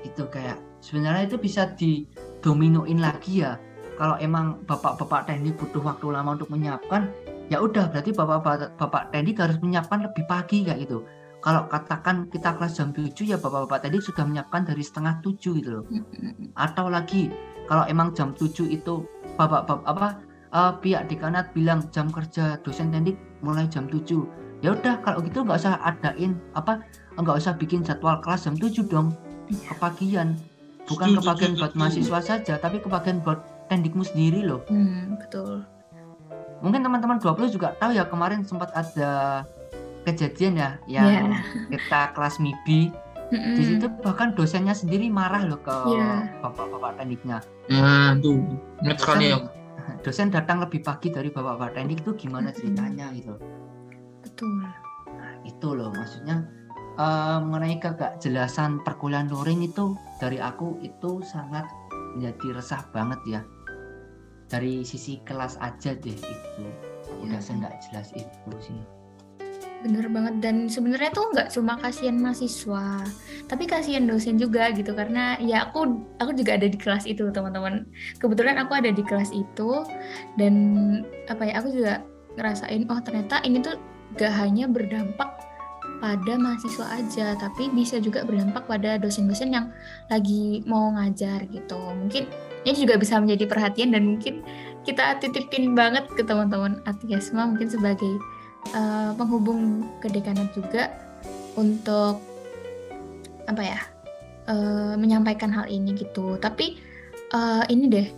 Itu kayak sebenarnya itu bisa didominoin lagi ya kalau emang bapak-bapak teknik butuh waktu lama untuk menyiapkan ya udah berarti bapak-bapak bapak teknik harus menyiapkan lebih pagi kayak gitu. Kalau katakan kita kelas jam 7 ya bapak-bapak teknik sudah menyiapkan dari setengah 7 gitu loh. Atau lagi kalau emang jam 7 itu bapak, bapak apa eh, pihak dekanat bilang jam kerja dosen teknik mulai jam 7 ya udah kalau gitu nggak usah adain apa nggak usah bikin jadwal kelas jam 7 dong. Iya. kepagian. Bukan Setuju, kebagian buat mahasiswa saja tapi kebagian buat teknikmu sendiri loh Hmm, betul. mungkin teman-teman 20 juga tahu ya kemarin sempat ada kejadian ya yang Iya. kita kelas MIBI Mm-mm. di situ bahkan dosennya sendiri marah loh ke Iya. bapak-bapak tekniknya Nah, tuh. Ingat sekali ya. dosen datang lebih pagi dari bapak-bapak teknik itu gimana ceritanya gitu Betul. Nah, itu loh maksudnya eh, mengenai kegakjelasan perkuliahan luring itu dari aku itu sangat menjadi resah banget ya. Dari sisi kelas aja deh itu. Udah Ya. nggak jelas itu sih. Bener banget. Dan sebenarnya tuh nggak cuma kasihan mahasiswa, tapi kasihan dosen juga gitu. Karena ya aku aku juga ada di kelas itu teman-teman. Kebetulan aku ada di kelas itu. Dan apa ya aku juga ngerasain oh ternyata ini tuh gak hanya berdampak pada mahasiswa aja, tapi bisa juga berdampak pada dosen-dosen yang lagi mau ngajar gitu. Mungkin ini juga bisa menjadi perhatian dan mungkin kita titipin banget ke teman-teman Atiasma mungkin sebagai eh, penghubung ke dekanat juga untuk apa ya eh, menyampaikan hal ini gitu tapi eh, ini deh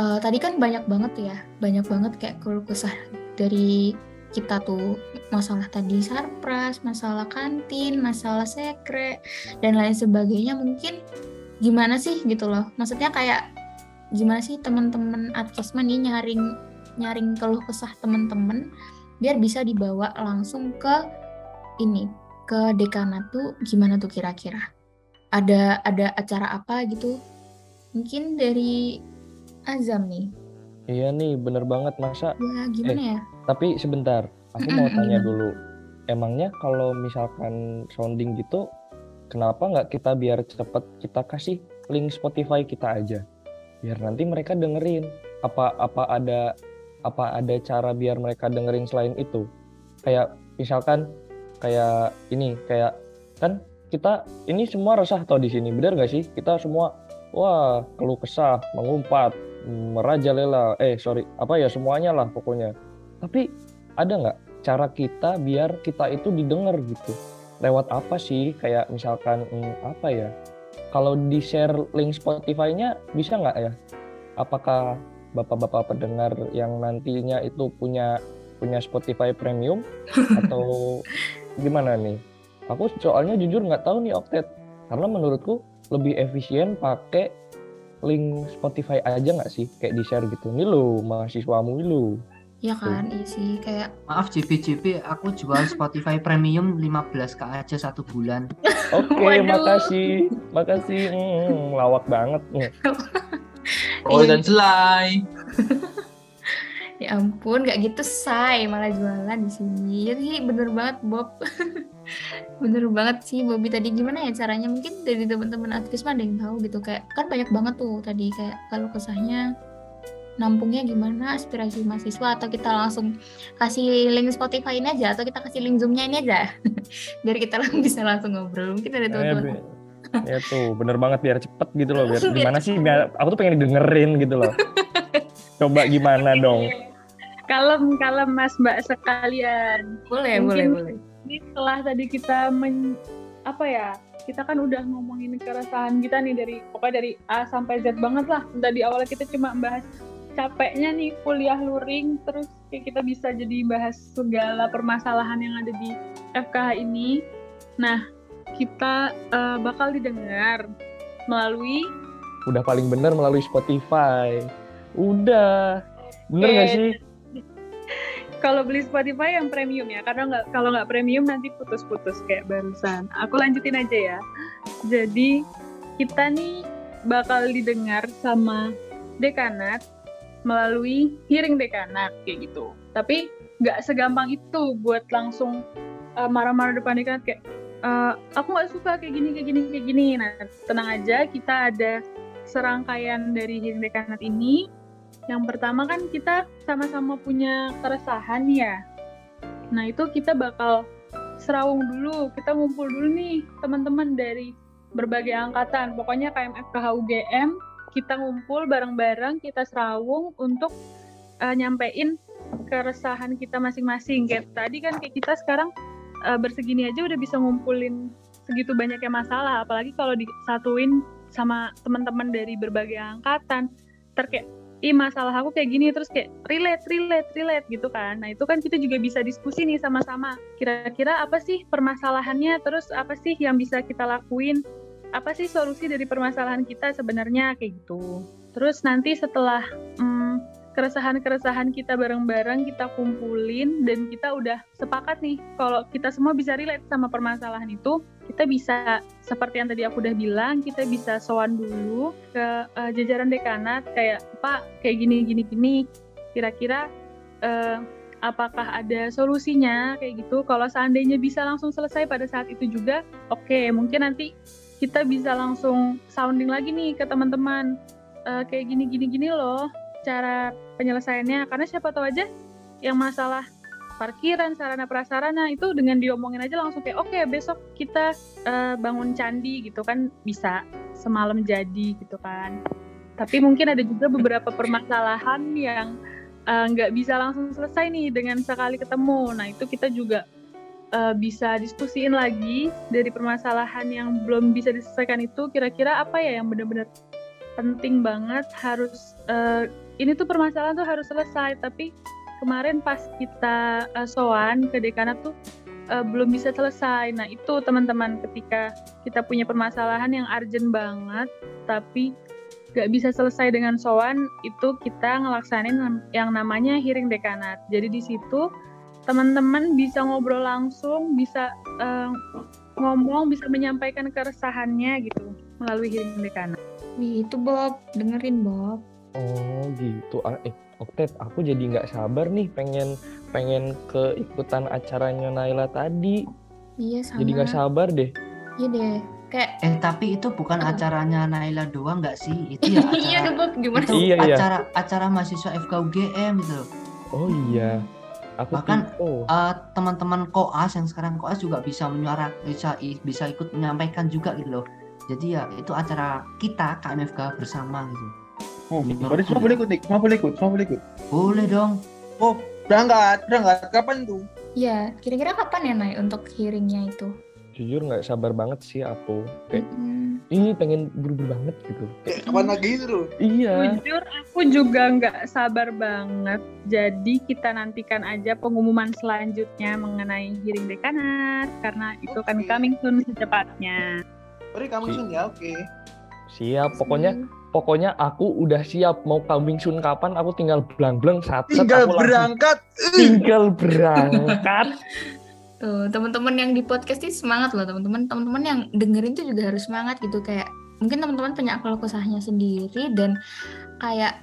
eh, tadi kan banyak banget ya banyak banget kayak keluh kesah dari kita tuh masalah tadi sarpras, masalah kantin, masalah sekre dan lain sebagainya mungkin gimana sih gitu loh. Maksudnya kayak gimana sih teman-teman adkesma nih nyaring nyaring keluh kesah teman-teman biar bisa dibawa langsung ke ini ke dekanat tuh gimana tuh kira-kira? Ada ada acara apa gitu? Mungkin dari Azam nih. Iya nih, bener banget masa. Ya gimana ya? Tapi sebentar, aku mau tanya dulu. Emangnya kalau misalkan sounding gitu, kenapa nggak kita biar cepet kita kasih link Spotify kita aja, biar nanti mereka dengerin. Apa apa ada apa ada cara biar mereka dengerin selain itu? Kayak misalkan kayak ini kayak kan kita ini semua resah tau di sini, bener gak sih? Kita semua wah keluh kesah, mengumpat, merajalela, eh sorry apa ya semuanya lah pokoknya. Tapi ada nggak cara kita biar kita itu didengar gitu? Lewat apa sih? Kayak misalkan hmm, apa ya? Kalau di share link Spotify-nya bisa nggak ya? Apakah bapak-bapak pendengar yang nantinya itu punya punya Spotify Premium atau gimana nih? Aku soalnya jujur nggak tahu nih Oktet. Karena menurutku lebih efisien pakai link Spotify aja nggak sih kayak di share gitu nih lo mahasiswamu lo Ya kan, iya sih kayak Maaf JP-JP, aku jual Spotify Premium 15k aja satu bulan. oke Waduh. makasih makasih Hmm, lawak banget. Oh Iya. dan selai. ya ampun nggak gitu say malah jualan di sini. Jadi bener banget Bob. bener banget sih Bobby tadi gimana ya caranya mungkin dari teman-teman aktivis mah ada yang tahu gitu kayak kan banyak banget tuh tadi kayak kalau kesahnya nampungnya gimana aspirasi mahasiswa atau kita langsung kasih link Spotify ini aja atau kita kasih link Zoom-nya ini aja biar kita lang- bisa langsung ngobrol mungkin ada Eh, teman-teman ya tuh bener banget biar cepet gitu loh biar Biar gimana sih biar aku tuh pengen didengerin gitu loh coba gimana dong Kalem, kalem Mas Mbak sekalian. boleh Mungkin- boleh boleh Ini setelah tadi kita men, apa ya? Kita kan udah ngomongin keresahan kita nih dari pokoknya dari A sampai Z banget lah. Tadi awalnya kita cuma bahas capeknya nih kuliah luring terus kayak kita bisa jadi bahas segala permasalahan yang ada di FKH ini. Nah, kita eh, bakal didengar melalui udah paling bener melalui Spotify. Udah. Bener gak sih? Kalau beli Spotify yang premium ya karena nggak kalau nggak premium nanti putus-putus kayak barusan. Aku lanjutin aja ya. Jadi kita nih bakal didengar sama dekanat melalui hearing dekanat kayak gitu tapi nggak segampang itu buat langsung uh, marah-marah depan dekanat kayak "Eh, aku nggak suka kayak gini kayak gini kayak gini nah tenang aja kita ada serangkaian dari hearing dekanat ini yang pertama kan kita sama-sama punya keresahan ya. Nah itu kita bakal serawung dulu, kita ngumpul dulu nih teman-teman dari berbagai angkatan. Pokoknya KMFKH UGM, kita ngumpul bareng-bareng, kita serawung untuk eh, nyampein keresahan kita masing-masing. Kayak tadi kan kayak kita sekarang eh, bersegini aja udah bisa ngumpulin segitu banyaknya masalah, apalagi kalau disatuin sama teman-teman dari berbagai angkatan. Terkayak ih masalah aku kayak gini terus kayak relate relate relate gitu kan nah itu kan kita juga bisa diskusi nih sama-sama kira-kira apa sih permasalahannya terus apa sih yang bisa kita lakuin apa sih solusi dari permasalahan kita sebenarnya kayak gitu. Terus nanti setelah hmm, keresahan-keresahan kita bareng-bareng kita kumpulin dan kita udah sepakat nih kalau kita semua bisa relate sama permasalahan itu kita bisa seperti yang tadi aku udah bilang kita bisa sowan dulu ke eh, jajaran dekanat kayak Pak kayak gini gini gini kira-kira eh, apakah ada solusinya? Kayak gitu. Kalau seandainya bisa langsung selesai pada saat itu juga oke mungkin nanti kita bisa langsung sounding lagi nih ke teman-teman. Eh, kayak gini gini gini loh cara penyelesaiannya. Karena siapa tahu aja yang masalah parkiran sarana prasarana itu dengan diomongin aja langsung kayak oke besok kita eh, bangun candi gitu kan. Bisa semalam jadi gitu kan. Tapi mungkin ada juga beberapa permasalahan yang eh, nggak bisa langsung selesai nih dengan sekali ketemu. Nah itu kita juga eh, bisa diskusiin lagi dari permasalahan yang belum bisa diselesaikan itu kira-kira apa ya yang benar-benar penting banget harus eh, ini tuh permasalahan tuh harus selesai tapi kemarin pas kita uh, soan ke dekanat tuh uh, belum bisa selesai. Nah itu teman-teman ketika kita punya permasalahan yang urgent banget, tapi gak bisa selesai dengan soan, itu kita ngelaksanin yang namanya hearing dekanat. Jadi di situ teman-teman bisa ngobrol langsung, bisa uh, ngomong, bisa menyampaikan keresahannya gitu melalui hearing dekanat. Wih, itu Bob, dengerin Bob. Oh gitu. Ah, Eh, Oktet, aku jadi nggak sabar nih pengen pengen keikutan acaranya Naila tadi. Iya sama. Jadi nggak sabar deh. Iya deh. Kayak Eh tapi itu bukan acaranya Naila doang nggak sih? Itu ya acara iya Bob, gimana itu sih? Iya, iya. acara acara mahasiswa FKUGM gitu loh. Oh iya. Aku Bahkan, oh Eh, teman-teman koas yang sekarang koas juga bisa menyuara bisa bisa ikut menyampaikan juga gitu loh. Jadi ya itu acara kita KMFK bersama gitu. Oh, berarti semua boleh ikut. Semua boleh ikut, semua boleh ikut. Boleh dong. Oh, berangkat, berangkat. Kapan tuh? Iya, kira-kira kapan ya Nay untuk hearingnya itu? Jujur nggak sabar banget sih aku. Kayak Mm, ini pengen buru-buru banget gitu. Kayak, Kapan lagi itu iya. Jujur aku juga nggak sabar banget. Jadi kita nantikan aja pengumuman selanjutnya mengenai hearing dekanat karena itu kan Oke. coming soon secepatnya. Berarti kamu sun ya, oke. Siap. Pokoknya pokoknya aku udah siap mau coming soon kapan aku tinggal belang-belang saat Tinggal aku langsung- berangkat. tinggal berangkat Tuh, teman-teman yang di podcast ini semangat loh, teman-teman. Teman-teman yang dengerin tuh juga harus semangat gitu kayak mungkin teman-teman punya keluh kesahnya sendiri dan kayak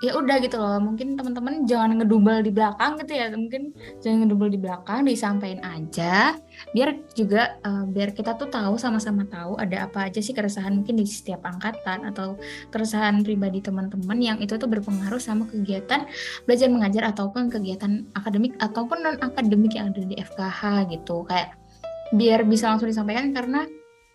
ya udah gitu loh. Mungkin teman-teman jangan ngedubel di belakang gitu ya. Mungkin jangan ngedubel di belakang, disampaikan aja biar juga eh, biar kita tuh tahu sama-sama tahu ada apa aja sih keresahan mungkin di setiap angkatan atau keresahan pribadi teman-teman yang itu tuh berpengaruh sama kegiatan belajar mengajar ataupun kegiatan akademik ataupun non akademik yang ada di FKH gitu kayak biar bisa langsung disampaikan karena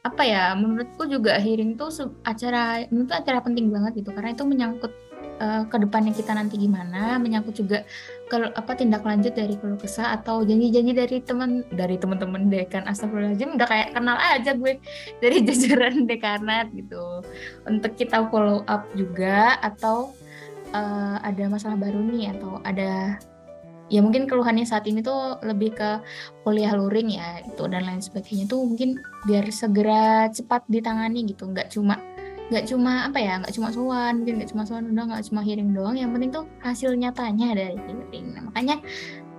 apa ya menurutku juga hearing tuh acara menurutku acara penting banget gitu karena itu menyangkut eh, ke kita nanti gimana menyangkut juga kalau apa tindak lanjut dari keluh kesah atau janji-janji dari teman dari teman-teman dekan astagfirullahaladzim udah kayak kenal aja gue dari jajaran dekanat gitu. Untuk kita follow up juga atau eh, ada masalah baru nih atau ada ya mungkin keluhannya saat ini tuh lebih ke kuliah luring ya itu dan lain sebagainya tuh mungkin biar segera cepat ditangani gitu. Nggak cuma nggak cuma apa ya nggak cuma soan mungkin nggak cuma soan udah nggak cuma hearing doang yang penting tuh hasil nyatanya dari hearing. Nah, makanya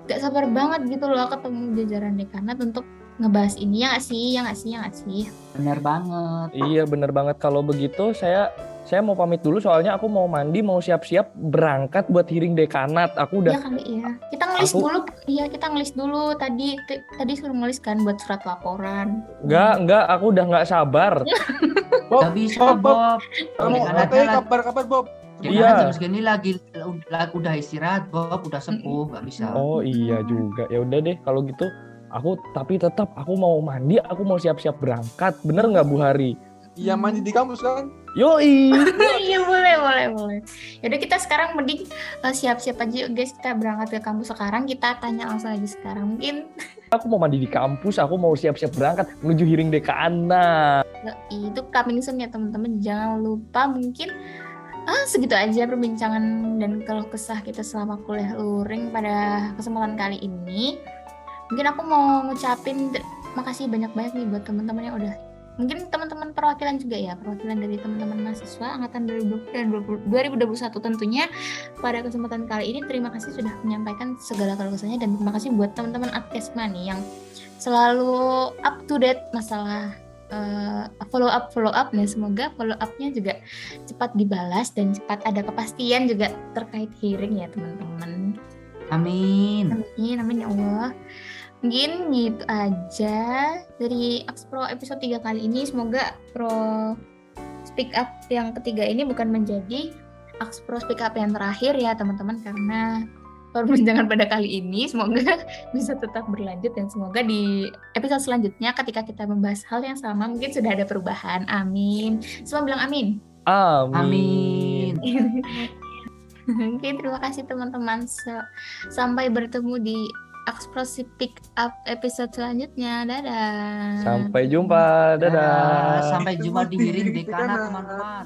nggak sabar banget gitu loh ketemu jajaran dekanat untuk ngebahas ini ya nggak sih ya nggak sih ya nggak sih? Benar banget. iya bener banget. Kalau begitu saya saya mau pamit dulu soalnya aku mau mandi mau siap-siap berangkat buat hearing dekanat aku udah Iya kali ya. Kita ngelis Aku- dulu, iya kita ngelis dulu tadi t- tadi suruh ngelis kan buat surat laporan. nggak nggak aku udah nggak sabar Gak bisa Bob, Bob. Bob. Kamu kabar-kabar, Bob. Iya. jam segini lagi lagi udah istirahat Bob, udah sepuh, gak bisa. oh iya juga ya udah deh kalau gitu aku tapi tetap aku mau mandi aku mau siap-siap berangkat bener nggak Bu Hari Iya, mandi di kampus kan? Yoi. Iya boleh boleh boleh. Yaudah kita sekarang mending eh, siap-siap aja guys. Kita berangkat ke kampus sekarang. Kita tanya langsung aja sekarang mungkin. Aku mau mandi di kampus. Aku mau siap-siap berangkat menuju hearing dekanat eh, itu coming soon ya teman-teman. Jangan lupa mungkin ah segitu aja perbincangan dan kalau kesah kita selama kuliah luring pada kesempatan kali ini. Mungkin aku mau ngucapin makasih banyak-banyak nih buat teman-teman yang udah mungkin teman-teman perwakilan juga ya perwakilan dari teman-teman mahasiswa angkatan 2020 dan 2021 tentunya. Pada kesempatan kali ini terima kasih sudah menyampaikan segala keluh kesahnya dan terima kasih buat teman-teman Adkesma nih yang selalu up to date masalah eh, follow up follow up dan semoga follow upnya juga cepat dibalas dan cepat ada kepastian juga terkait hearing ya teman-teman. Amin. amin amin ya Allah mungkin gitu aja dari Axpro episode 3 kali ini. Semoga pro speak up yang ketiga ini bukan menjadi Axpro speak up yang terakhir ya teman-teman. Karena perbincangan pada kali ini semoga bisa tetap berlanjut dan semoga di episode selanjutnya ketika kita membahas hal yang sama mungkin sudah ada perubahan. Amin. Semua bilang amin. Amin, Amin. Oke, terima kasih teman-teman. Sa- Sampai bertemu di Ekspresi Pick Up episode selanjutnya. Dadah. sampai jumpa dadah Sampai jumpa di hearing dekanat teman-teman.